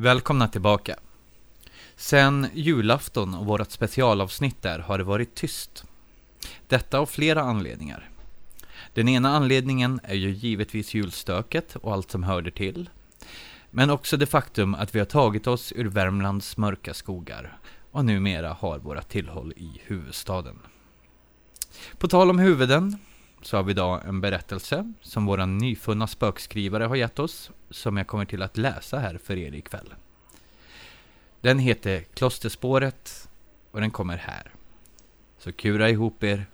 Välkomna tillbaka. Sen julafton och vårt specialavsnitt där har det varit tyst. Detta av flera anledningar. Den ena anledningen är ju givetvis julstöket och allt som hörde till. Men också det faktum att vi har tagit oss ur Värmlands mörka skogar och numera har våra tillhåll i huvudstaden. På tal om huvuden så har vi idag en berättelse som våra nyfunna spökskrivare har gett oss, som jag kommer till att läsa här för er ikväll. Den heter Klosterspåret och den kommer här. Så kura ihop er,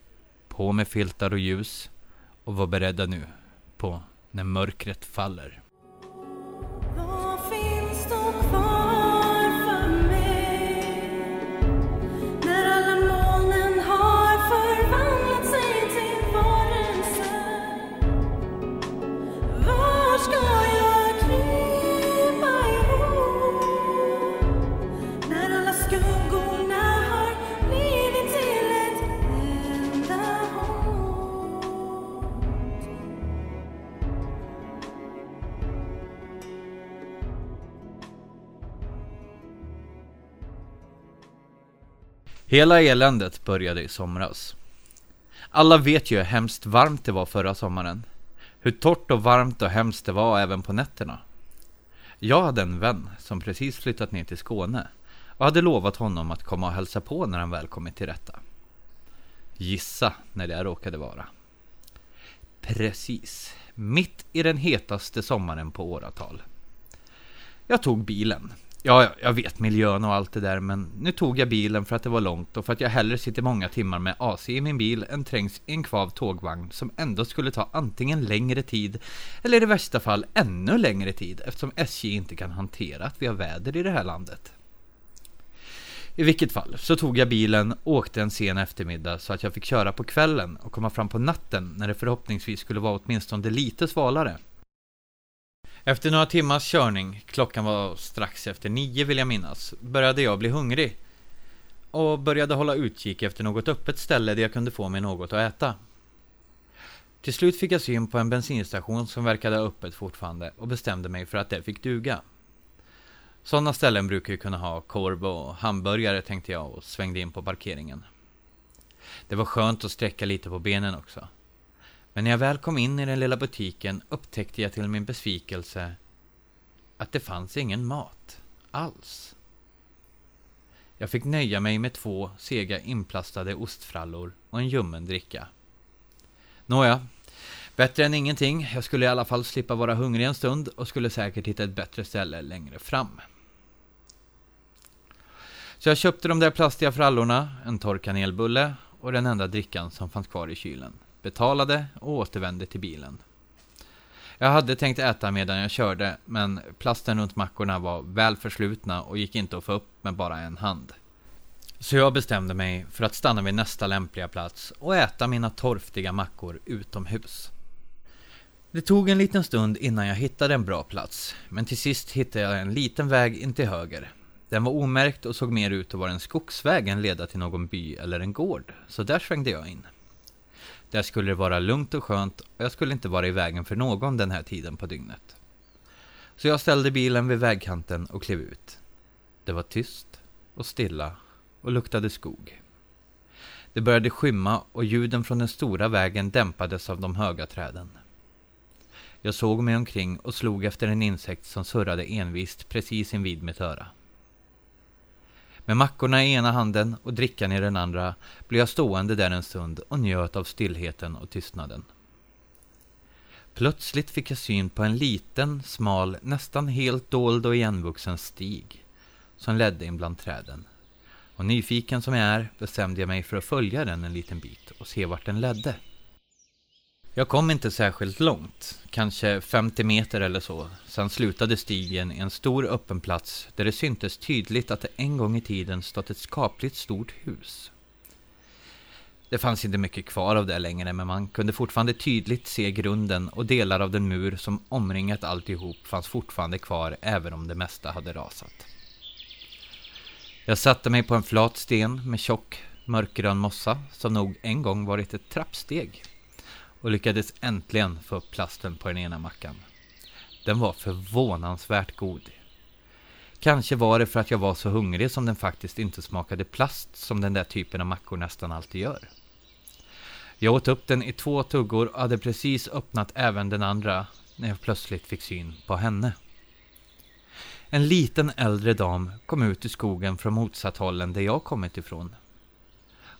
på med filtar och ljus och var beredda nu på när mörkret faller. Hela eländet började i somras. Alla vet ju hur hemskt varmt det var förra sommaren. Hur torrt och varmt och hemskt det var även på nätterna. Jag hade en vän som precis flyttat ner till Skåne och hade lovat honom att komma och hälsa på när han väl kommit till rätta. Gissa när det råkade vara. Precis, mitt i den hetaste sommaren på åratal. Jag tog bilen. Ja, jag vet miljön och allt det där, men nu tog jag bilen för att det var långt och för att jag hellre sitter många timmar med AC i min bil än trängs i en kvav tågvagn som ändå skulle ta antingen längre tid eller i värsta fall ännu längre tid eftersom SJ inte kan hantera att vi har väder i det här landet. I vilket fall så tog jag bilen och åkte en sen eftermiddag så att jag fick köra på kvällen och komma fram på natten när det förhoppningsvis skulle vara åtminstone lite svalare. Efter några timmars körning, klockan var strax efter nio vill jag minnas, började jag bli hungrig. Och började hålla utkik efter något öppet ställe där jag kunde få mig något att äta. Till slut fick jag syn på en bensinstation som verkade ha öppet fortfarande och bestämde mig för att det fick duga. Sådana ställen brukar ju kunna ha korv och hamburgare tänkte jag och svängde in på parkeringen. Det var skönt att sträcka lite på benen också. Men när jag väl kom in i den lilla butiken upptäckte jag till min besvikelse att det fanns ingen mat alls. Jag fick nöja mig med två sega inplastade ostfrallor och en ljummen dricka. Nåja, bättre än ingenting. Jag skulle i alla fall slippa vara hungrig en stund och skulle säkert hitta ett bättre ställe längre fram. Så jag köpte de där plastiga frallorna, en torr kanelbulle och den enda drickan som fanns kvar i kylen betalade och återvände till bilen. Jag hade tänkt äta medan jag körde, men plasten runt mackorna var väl förslutna och gick inte att få upp med bara en hand. Så jag bestämde mig för att stanna vid nästa lämpliga plats och äta mina torftiga mackor utomhus. Det tog en liten stund innan jag hittade en bra plats, men till sist hittade jag en liten väg in till höger. Den var omärkt och såg mer ut att vara en skogsväg än leda till någon by eller en gård, så där svängde jag in. Där skulle det vara lugnt och skönt och jag skulle inte vara i vägen för någon den här tiden på dygnet. Så jag ställde bilen vid vägkanten och klev ut. Det var tyst och stilla och luktade skog. Det började skymma och ljuden från den stora vägen dämpades av de höga träden. Jag såg mig omkring och slog efter en insekt som surrade envist precis invid mitt öra. Med mackorna i ena handen och drickan i den andra blev jag stående där en stund och njöt av stillheten och tystnaden. Plötsligt fick jag syn på en liten, smal, nästan helt dold och igenvuxen stig som ledde in bland träden. Och nyfiken som jag är bestämde jag mig för att följa den en liten bit och se vart den ledde. Jag kom inte särskilt långt, kanske 50 meter eller så. Sen slutade stigen i en stor öppen plats där det syntes tydligt att det en gång i tiden stått ett skapligt stort hus. Det fanns inte mycket kvar av det längre, men man kunde fortfarande tydligt se grunden och delar av den mur som omringat alltihop fanns fortfarande kvar, även om det mesta hade rasat. Jag satte mig på en flat sten med tjock, mörkgrön mossa som nog en gång varit ett trappsteg och lyckades äntligen få upp plasten på den ena mackan. Den var förvånansvärt god. Kanske var det för att jag var så hungrig som den faktiskt inte smakade plast som den där typen av mackor nästan alltid gör. Jag åt upp den i två tuggor och hade precis öppnat även den andra när jag plötsligt fick syn på henne. En liten äldre dam kom ut i skogen från motsatt håll än där jag kommit ifrån.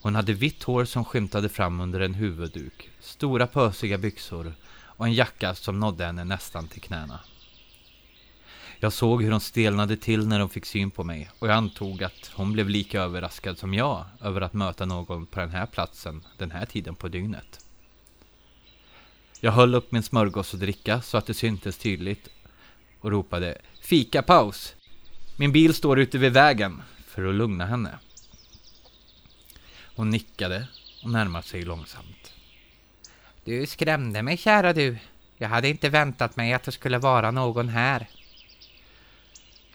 Hon hade vitt hår som skymtade fram under en huvudduk, stora pösiga byxor och en jacka som nådde henne nästan till knäna. Jag såg hur hon stelnade till när hon fick syn på mig och jag antog att hon blev lika överraskad som jag över att möta någon på den här platsen den här tiden på dygnet. Jag höll upp min smörgås och dricka så att det syntes tydligt och ropade Fikapaus! Min bil står ute vid vägen för att lugna henne. Hon nickade och närmade sig långsamt. Du skrämde mig, kära du. Jag hade inte väntat mig att det skulle vara någon här.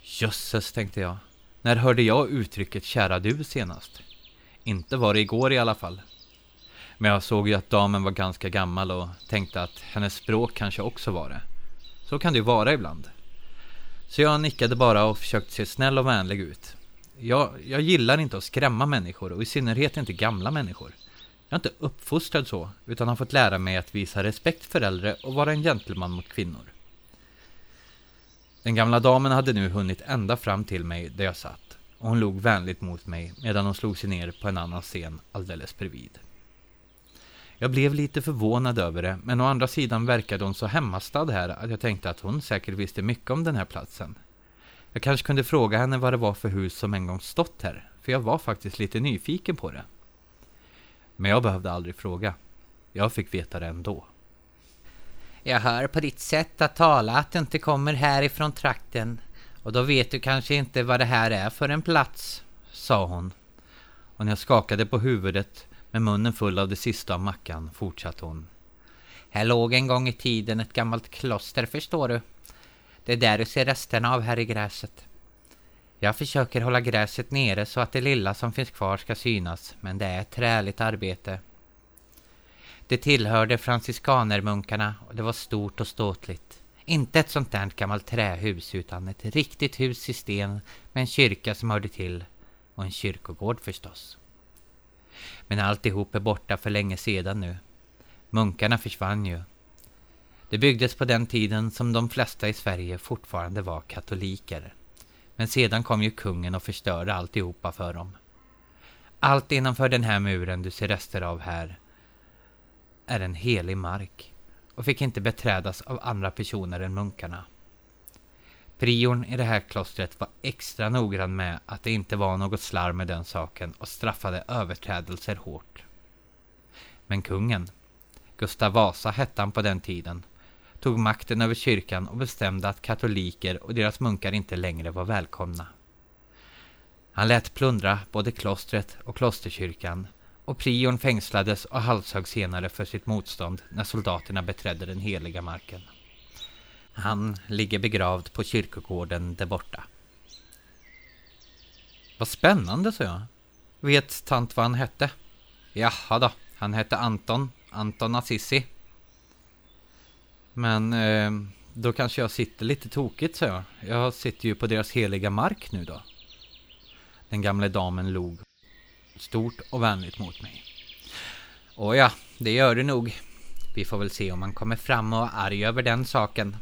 Jösses, tänkte jag. När hörde jag uttrycket kära du senast? Inte var det igår i alla fall. Men jag såg ju att damen var ganska gammal och tänkte att hennes språk kanske också var det. Så kan det ju vara ibland. Så jag nickade bara och försökte se snäll och vänlig ut. Jag, jag gillar inte att skrämma människor och i synnerhet inte gamla människor. Jag är inte uppfostrad så, utan har fått lära mig att visa respekt för äldre och vara en gentleman mot kvinnor. Den gamla damen hade nu hunnit ända fram till mig där jag satt och hon log vänligt mot mig medan hon slog sig ner på en annan scen alldeles bredvid. Jag blev lite förvånad över det, men å andra sidan verkade hon så hemmastad här att jag tänkte att hon säkert visste mycket om den här platsen. Jag kanske kunde fråga henne vad det var för hus som en gång stått här, för jag var faktiskt lite nyfiken på det. Men jag behövde aldrig fråga. Jag fick veta det ändå. Jag hör på ditt sätt att tala att du inte kommer härifrån trakten. Och då vet du kanske inte vad det här är för en plats, sa hon. Och när jag skakade på huvudet med munnen full av det sista av mackan fortsatte hon. Här låg en gång i tiden ett gammalt kloster, förstår du. Det är där du ser resterna av här i gräset. Jag försöker hålla gräset nere så att det lilla som finns kvar ska synas, men det är ett träligt arbete. Det tillhörde franciskanermunkarna och det var stort och ståtligt. Inte ett sånt där gammalt trähus utan ett riktigt hus i sten med en kyrka som hörde till och en kyrkogård förstås. Men alltihop är borta för länge sedan nu. Munkarna försvann ju. Det byggdes på den tiden som de flesta i Sverige fortfarande var katoliker. Men sedan kom ju kungen och förstörde alltihopa för dem. Allt innanför den här muren du ser rester av här är en helig mark och fick inte beträdas av andra personer än munkarna. Priorn i det här klostret var extra noggrann med att det inte var något slarv med den saken och straffade överträdelser hårt. Men kungen, Gustav Vasa hette han på den tiden, tog makten över kyrkan och bestämde att katoliker och deras munkar inte längre var välkomna. Han lät plundra både klostret och klosterkyrkan och prion fängslades och halshöggs senare för sitt motstånd när soldaterna beträdde den heliga marken. Han ligger begravd på kyrkogården där borta. Vad spännande, sa jag. Vet tant vad han hette? Jaha då, han hette Anton, Anton Assisi. Men eh, då kanske jag sitter lite tokigt, sa jag. Jag sitter ju på deras heliga mark nu då. Den gamla damen log stort och vänligt mot mig. Och ja, det gör du nog. Vi får väl se om han kommer fram och är arg över den saken.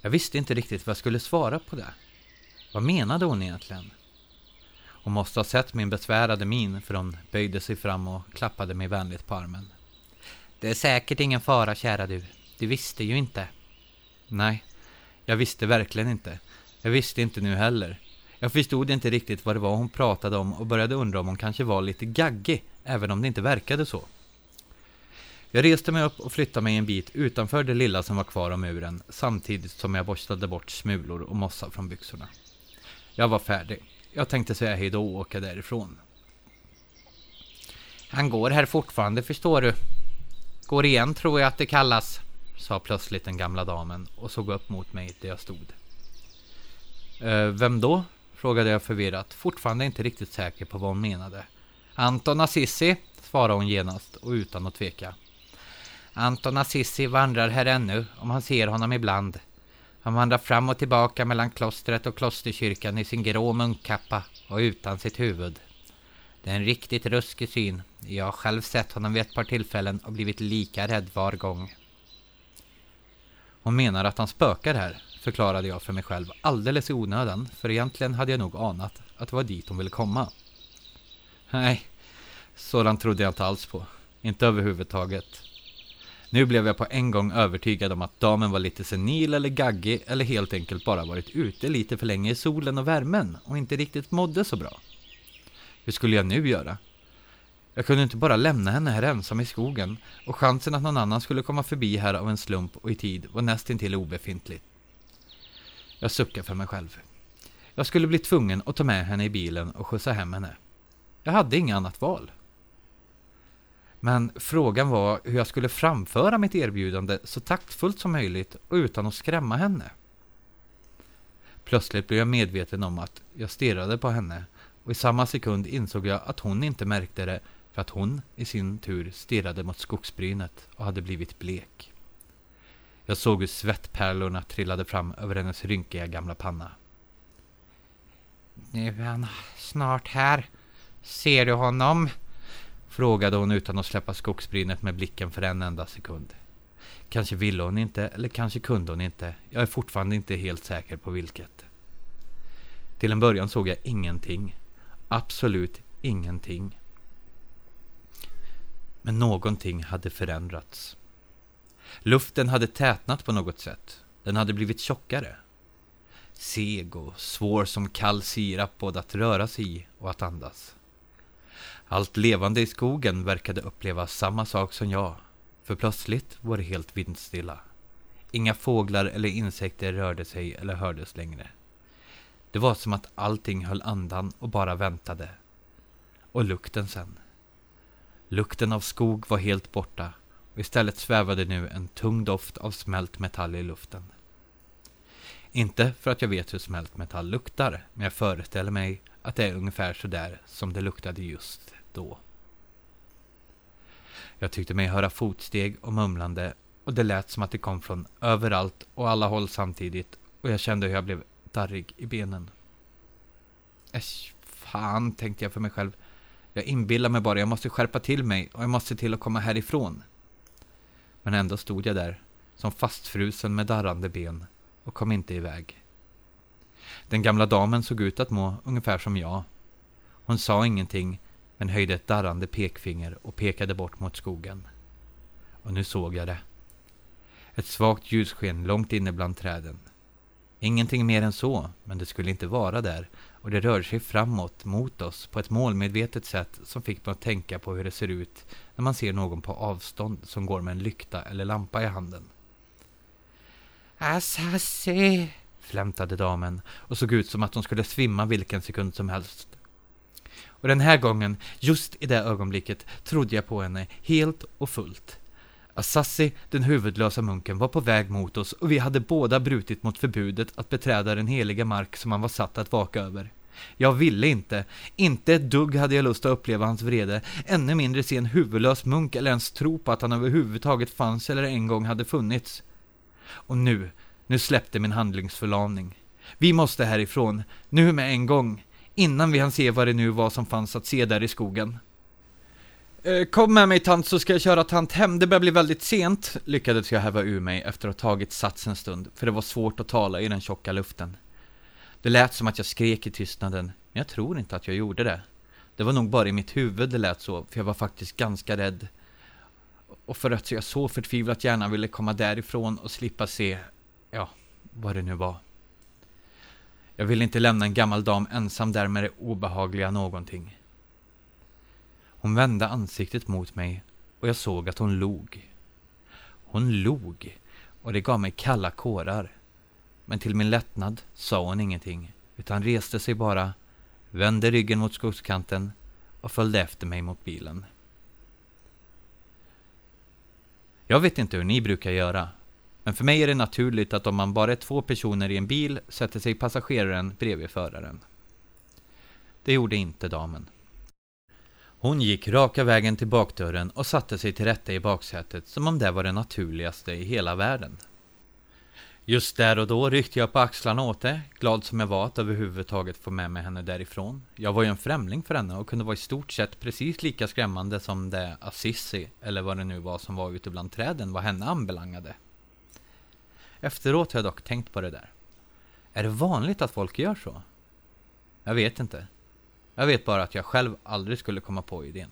Jag visste inte riktigt vad jag skulle svara på det. Vad menade hon egentligen? Hon måste ha sett min besvärade min för hon böjde sig fram och klappade mig vänligt på armen. Det är säkert ingen fara, kära du. Du visste ju inte. Nej, jag visste verkligen inte. Jag visste inte nu heller. Jag förstod inte riktigt vad det var hon pratade om och började undra om hon kanske var lite gaggig, även om det inte verkade så. Jag reste mig upp och flyttade mig en bit utanför det lilla som var kvar av muren, samtidigt som jag borstade bort smulor och mossa från byxorna. Jag var färdig. Jag tänkte säga hejdå och åka därifrån. Han går här fortfarande, förstår du. Går igen, tror jag att det kallas, sa plötsligt den gamla damen och såg upp mot mig där jag stod. Eh, vem då? frågade jag förvirrat, fortfarande inte riktigt säker på vad hon menade. Anton Assisi, svarade hon genast och utan att tveka. Anton Assisi vandrar här ännu, om han ser honom ibland. Han vandrar fram och tillbaka mellan klostret och klosterkyrkan i sin grå munkkappa och utan sitt huvud. Det är en riktigt ruskig syn. Jag har själv sett honom vid ett par tillfällen och blivit lika rädd var gång. Hon menar att han spökar här, förklarade jag för mig själv alldeles i onödan, för egentligen hade jag nog anat att det var dit hon ville komma. Nej, sådant trodde jag inte alls på. Inte överhuvudtaget. Nu blev jag på en gång övertygad om att damen var lite senil eller gaggig eller helt enkelt bara varit ute lite för länge i solen och värmen och inte riktigt mådde så bra. Hur skulle jag nu göra? Jag kunde inte bara lämna henne här ensam i skogen och chansen att någon annan skulle komma förbi här av en slump och i tid var nästintill obefintlig. Jag suckade för mig själv. Jag skulle bli tvungen att ta med henne i bilen och skjutsa hem henne. Jag hade inget annat val. Men frågan var hur jag skulle framföra mitt erbjudande så taktfullt som möjligt och utan att skrämma henne. Plötsligt blev jag medveten om att jag stirrade på henne och i samma sekund insåg jag att hon inte märkte det för att hon i sin tur stirrade mot skogsbrynet och hade blivit blek. Jag såg hur svettpärlorna trillade fram över hennes rynkiga gamla panna. Nu är han snart här. Ser du honom? Frågade hon utan att släppa skogsbrynet med blicken för en enda sekund. Kanske ville hon inte, eller kanske kunde hon inte. Jag är fortfarande inte helt säker på vilket. Till en början såg jag ingenting. Absolut ingenting. Men någonting hade förändrats. Luften hade tätnat på något sätt. Den hade blivit tjockare. Seg och svår som kall sirap både att röra sig i och att andas. Allt levande i skogen verkade uppleva samma sak som jag. För plötsligt var det helt vindstilla. Inga fåglar eller insekter rörde sig eller hördes längre. Det var som att allting höll andan och bara väntade. Och lukten sen. Lukten av skog var helt borta och istället svävade nu en tung doft av smält metall i luften. Inte för att jag vet hur smält metall luktar, men jag föreställer mig att det är ungefär sådär som det luktade just då. Jag tyckte mig höra fotsteg och mumlande och det lät som att det kom från överallt och alla håll samtidigt och jag kände hur jag blev darrig i benen. Äsch, fan, tänkte jag för mig själv. Jag inbillar mig bara, jag måste skärpa till mig och jag måste se till att komma härifrån. Men ändå stod jag där, som fastfrusen med darrande ben och kom inte iväg. Den gamla damen såg ut att må ungefär som jag. Hon sa ingenting, men höjde ett darrande pekfinger och pekade bort mot skogen. Och nu såg jag det. Ett svagt ljussken långt inne bland träden. Ingenting mer än så, men det skulle inte vara där och det rörde sig framåt, mot oss, på ett målmedvetet sätt som fick mig att tänka på hur det ser ut när man ser någon på avstånd som går med en lykta eller lampa i handen. Assassi, flämtade damen och såg ut som att hon skulle svimma vilken sekund som helst. Och den här gången, just i det ögonblicket, trodde jag på henne helt och fullt. Assassi, den huvudlösa munken, var på väg mot oss och vi hade båda brutit mot förbudet att beträda den heliga mark som han var satt att vaka över. Jag ville inte, inte ett dugg hade jag lust att uppleva hans vrede, ännu mindre se en huvudlös munk eller ens tro på att han överhuvudtaget fanns eller en gång hade funnits. Och nu, nu släppte min handlingsförlamning. Vi måste härifrån, nu med en gång, innan vi hann se vad det nu var som fanns att se där i skogen. Eh, kom med mig tant så ska jag köra tant hem, det börjar bli väldigt sent, lyckades jag häva ur mig efter att ha tagit sats en stund, för det var svårt att tala i den tjocka luften. Det lät som att jag skrek i tystnaden, men jag tror inte att jag gjorde det. Det var nog bara i mitt huvud det lät så, för jag var faktiskt ganska rädd. Och för att jag så förtvivlat gärna ville komma därifrån och slippa se, ja, vad det nu var. Jag ville inte lämna en gammal dam ensam där med det obehagliga någonting. Hon vände ansiktet mot mig och jag såg att hon log. Hon log och det gav mig kalla kårar. Men till min lättnad sa hon ingenting utan reste sig bara, vände ryggen mot skogskanten och följde efter mig mot bilen. Jag vet inte hur ni brukar göra, men för mig är det naturligt att om man bara är två personer i en bil sätter sig passageraren bredvid föraren. Det gjorde inte damen. Hon gick raka vägen till bakdörren och satte sig till rätta i baksätet som om det var det naturligaste i hela världen. Just där och då ryckte jag på axlarna åt det, glad som jag var att överhuvudtaget få med mig henne därifrån. Jag var ju en främling för henne och kunde vara i stort sett precis lika skrämmande som det Assisi, eller vad det nu var som var ute bland träden, vad henne anbelangade. Efteråt har jag dock tänkt på det där. Är det vanligt att folk gör så? Jag vet inte. Jag vet bara att jag själv aldrig skulle komma på idén.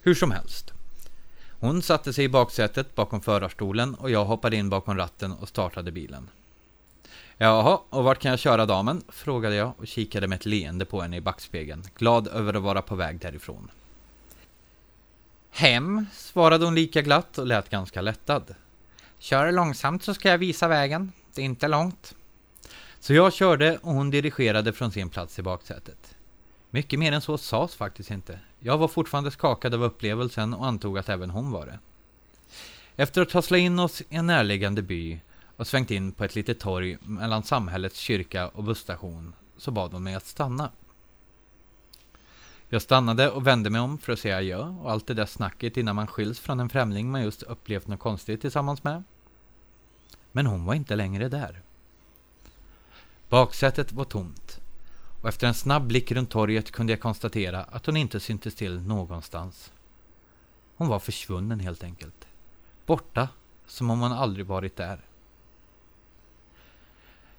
Hur som helst. Hon satte sig i baksätet bakom förarstolen och jag hoppade in bakom ratten och startade bilen. Jaha, och vart kan jag köra damen? frågade jag och kikade med ett leende på henne i backspegeln, glad över att vara på väg därifrån. Hem, svarade hon lika glatt och lät ganska lättad. Kör långsamt så ska jag visa vägen. Det är inte långt. Så jag körde och hon dirigerade från sin plats i baksätet. Mycket mer än så sades faktiskt inte. Jag var fortfarande skakad av upplevelsen och antog att även hon var det. Efter att ha slagit in oss i en närliggande by och svängt in på ett litet torg mellan samhällets kyrka och busstation så bad hon mig att stanna. Jag stannade och vände mig om för att säga adjö och allt det där snacket innan man skiljs från en främling man just upplevt något konstigt tillsammans med. Men hon var inte längre där. Baksätet var tomt och efter en snabb blick runt torget kunde jag konstatera att hon inte syntes till någonstans. Hon var försvunnen helt enkelt. Borta, som om hon aldrig varit där.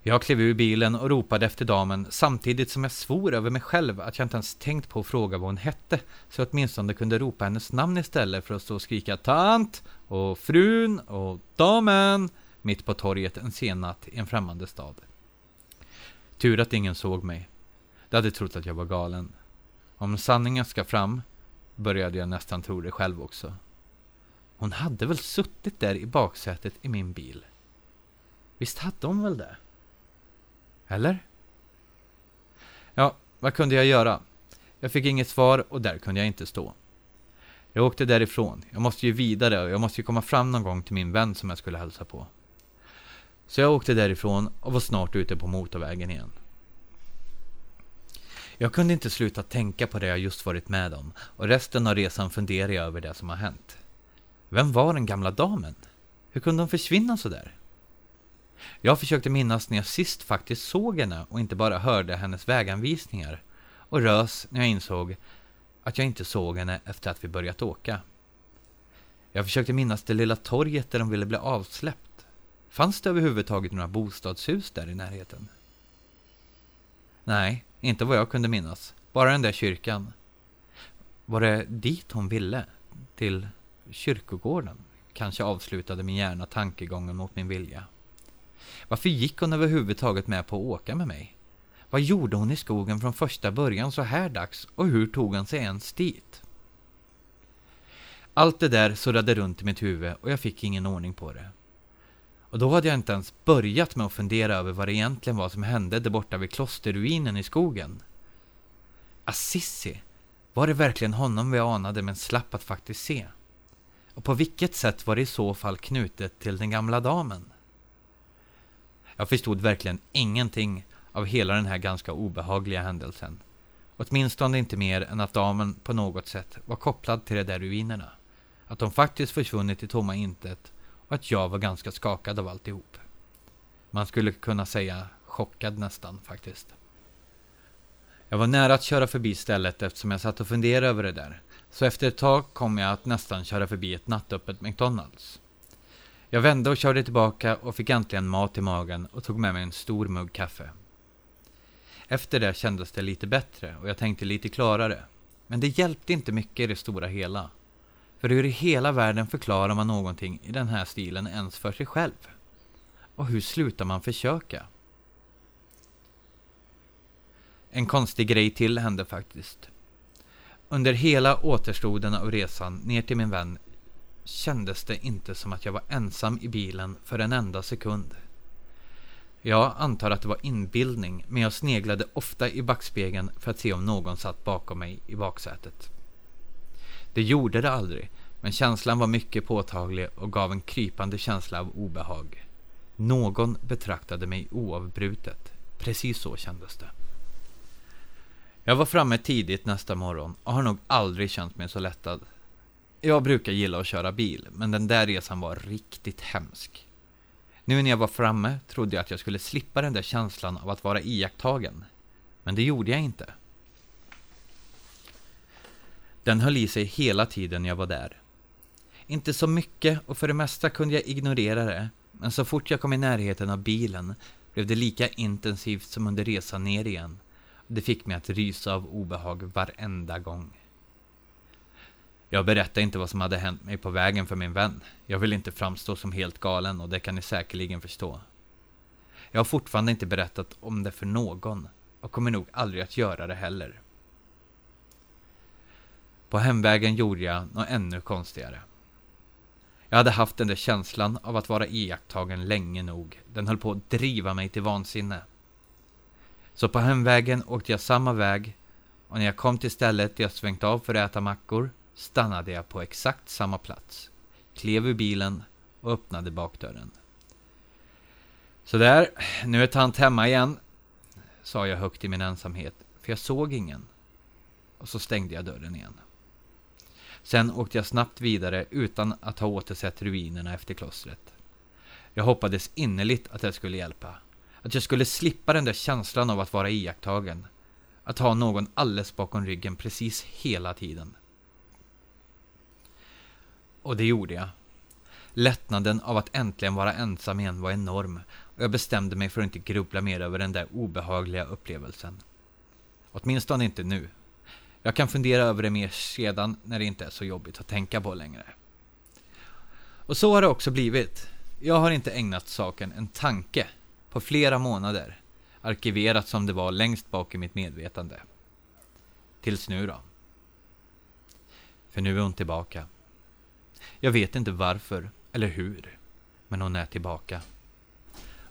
Jag klev ur bilen och ropade efter damen samtidigt som jag svor över mig själv att jag inte ens tänkt på att fråga vad hon hette, så jag åtminstone kunde ropa hennes namn istället för att stå och skrika tant och frun och damen mitt på torget en sen natt i en främmande stad. Tur att ingen såg mig. De hade trott att jag var galen. Om sanningen ska fram började jag nästan tro det själv också. Hon hade väl suttit där i baksätet i min bil? Visst hade hon väl det? Eller? Ja, vad kunde jag göra? Jag fick inget svar och där kunde jag inte stå. Jag åkte därifrån. Jag måste ju vidare och jag måste ju komma fram någon gång till min vän som jag skulle hälsa på. Så jag åkte därifrån och var snart ute på motorvägen igen. Jag kunde inte sluta tänka på det jag just varit med om och resten av resan funderade jag över det som har hänt. Vem var den gamla damen? Hur kunde hon försvinna så där? Jag försökte minnas när jag sist faktiskt såg henne och inte bara hörde hennes väganvisningar och rös när jag insåg att jag inte såg henne efter att vi börjat åka. Jag försökte minnas det lilla torget där de ville bli avsläppt. Fanns det överhuvudtaget några bostadshus där i närheten? Nej, inte vad jag kunde minnas. Bara den där kyrkan. Var det dit hon ville? Till kyrkogården? Kanske avslutade min hjärna tankegången mot min vilja. Varför gick hon överhuvudtaget med på att åka med mig? Vad gjorde hon i skogen från första början så här dags och hur tog hon sig ens dit? Allt det där surrade runt i mitt huvud och jag fick ingen ordning på det. Och då hade jag inte ens börjat med att fundera över vad det egentligen var som hände där borta vid klosterruinen i skogen. Assisi, var det verkligen honom vi anade men slapp att faktiskt se? Och på vilket sätt var det i så fall knutet till den gamla damen? Jag förstod verkligen ingenting av hela den här ganska obehagliga händelsen. Åtminstone inte mer än att damen på något sätt var kopplad till de där ruinerna. Att de faktiskt försvunnit i tomma intet och att jag var ganska skakad av alltihop. Man skulle kunna säga chockad nästan faktiskt. Jag var nära att köra förbi stället eftersom jag satt och funderade över det där. Så efter ett tag kom jag att nästan köra förbi ett nattöppet McDonalds. Jag vände och körde tillbaka och fick äntligen mat i magen och tog med mig en stor mugg kaffe. Efter det kändes det lite bättre och jag tänkte lite klarare. Men det hjälpte inte mycket i det stora hela. För hur i hela världen förklarar man någonting i den här stilen ens för sig själv? Och hur slutar man försöka? En konstig grej till hände faktiskt. Under hela återstoden av resan ner till min vän kändes det inte som att jag var ensam i bilen för en enda sekund. Jag antar att det var inbildning, men jag sneglade ofta i backspegeln för att se om någon satt bakom mig i baksätet. Det gjorde det aldrig, men känslan var mycket påtaglig och gav en krypande känsla av obehag. Någon betraktade mig oavbrutet. Precis så kändes det. Jag var framme tidigt nästa morgon och har nog aldrig känt mig så lättad. Jag brukar gilla att köra bil, men den där resan var riktigt hemsk. Nu när jag var framme trodde jag att jag skulle slippa den där känslan av att vara iakttagen. Men det gjorde jag inte. Den höll i sig hela tiden jag var där. Inte så mycket och för det mesta kunde jag ignorera det, men så fort jag kom i närheten av bilen blev det lika intensivt som under resan ner igen. Det fick mig att rysa av obehag varenda gång. Jag berättade inte vad som hade hänt mig på vägen för min vän. Jag vill inte framstå som helt galen och det kan ni säkerligen förstå. Jag har fortfarande inte berättat om det för någon och kommer nog aldrig att göra det heller. På hemvägen gjorde jag något ännu konstigare. Jag hade haft den där känslan av att vara iakttagen länge nog. Den höll på att driva mig till vansinne. Så på hemvägen åkte jag samma väg och när jag kom till stället där jag svängt av för att äta mackor stannade jag på exakt samma plats, klev ur bilen och öppnade bakdörren. Sådär, nu är tant hemma igen, sa jag högt i min ensamhet, för jag såg ingen. Och så stängde jag dörren igen. Sen åkte jag snabbt vidare utan att ha återsett ruinerna efter klostret. Jag hoppades innerligt att det skulle hjälpa. Att jag skulle slippa den där känslan av att vara iakttagen. Att ha någon alldeles bakom ryggen precis hela tiden. Och det gjorde jag. Lättnaden av att äntligen vara ensam igen var enorm och jag bestämde mig för att inte grubbla mer över den där obehagliga upplevelsen. Åtminstone inte nu. Jag kan fundera över det mer sedan när det inte är så jobbigt att tänka på längre. Och så har det också blivit. Jag har inte ägnat saken en tanke på flera månader. Arkiverat som det var längst bak i mitt medvetande. Tills nu då. För nu är hon tillbaka. Jag vet inte varför eller hur, men hon är tillbaka.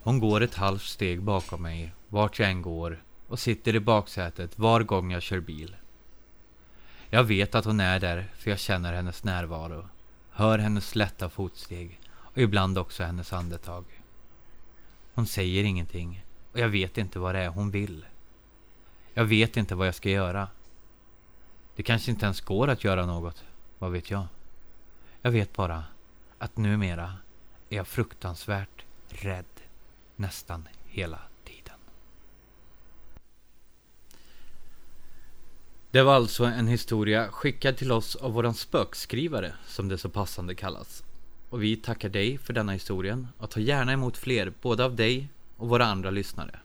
Hon går ett halvt steg bakom mig vart jag än går och sitter i baksätet var gång jag kör bil. Jag vet att hon är där för jag känner hennes närvaro, hör hennes lätta fotsteg och ibland också hennes andetag. Hon säger ingenting och jag vet inte vad det är hon vill. Jag vet inte vad jag ska göra. Det kanske inte ens går att göra något, vad vet jag? Jag vet bara att numera är jag fruktansvärt rädd nästan hela tiden. Det var alltså en historia skickad till oss av våran spökskrivare, som det så passande kallas. Och vi tackar dig för denna historien och tar gärna emot fler, både av dig och våra andra lyssnare.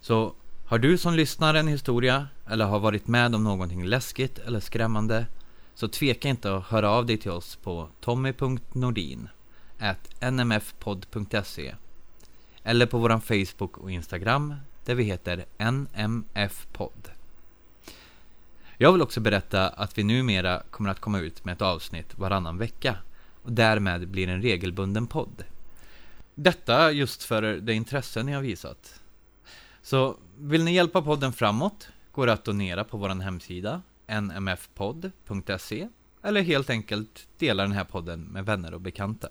Så har du som lyssnar en historia eller har varit med om någonting läskigt eller skrämmande så tveka inte att höra av dig till oss på tommy.nordin nmfpodd.se eller på våran Facebook och Instagram där vi heter nmfpodd. Jag vill också berätta att vi numera kommer att komma ut med ett avsnitt varannan vecka och därmed blir en regelbunden podd. Detta just för det intresse ni har visat. Så vill ni hjälpa podden framåt går det att donera på vår hemsida nmfpodd.se eller helt enkelt dela den här podden med vänner och bekanta.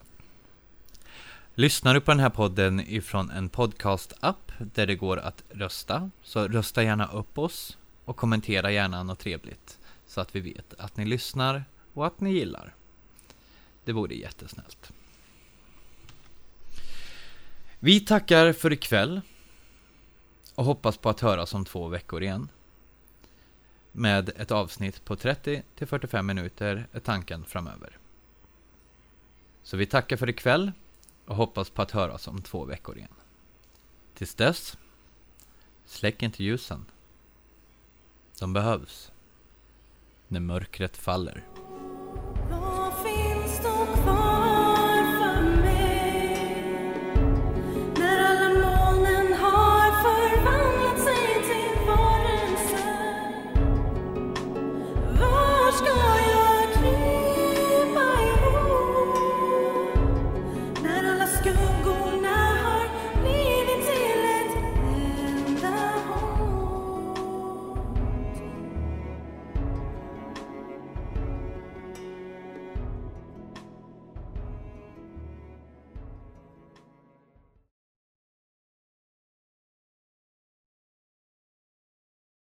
Lyssnar du på den här podden ifrån en podcast-app där det går att rösta, så rösta gärna upp oss och kommentera gärna något trevligt så att vi vet att ni lyssnar och att ni gillar. Det vore jättesnällt. Vi tackar för ikväll och hoppas på att höras om två veckor igen. Med ett avsnitt på 30 till 45 minuter är tanken framöver. Så vi tackar för ikväll och hoppas på att höras om två veckor igen. Tills dess, släck inte ljusen. De behövs. När mörkret faller.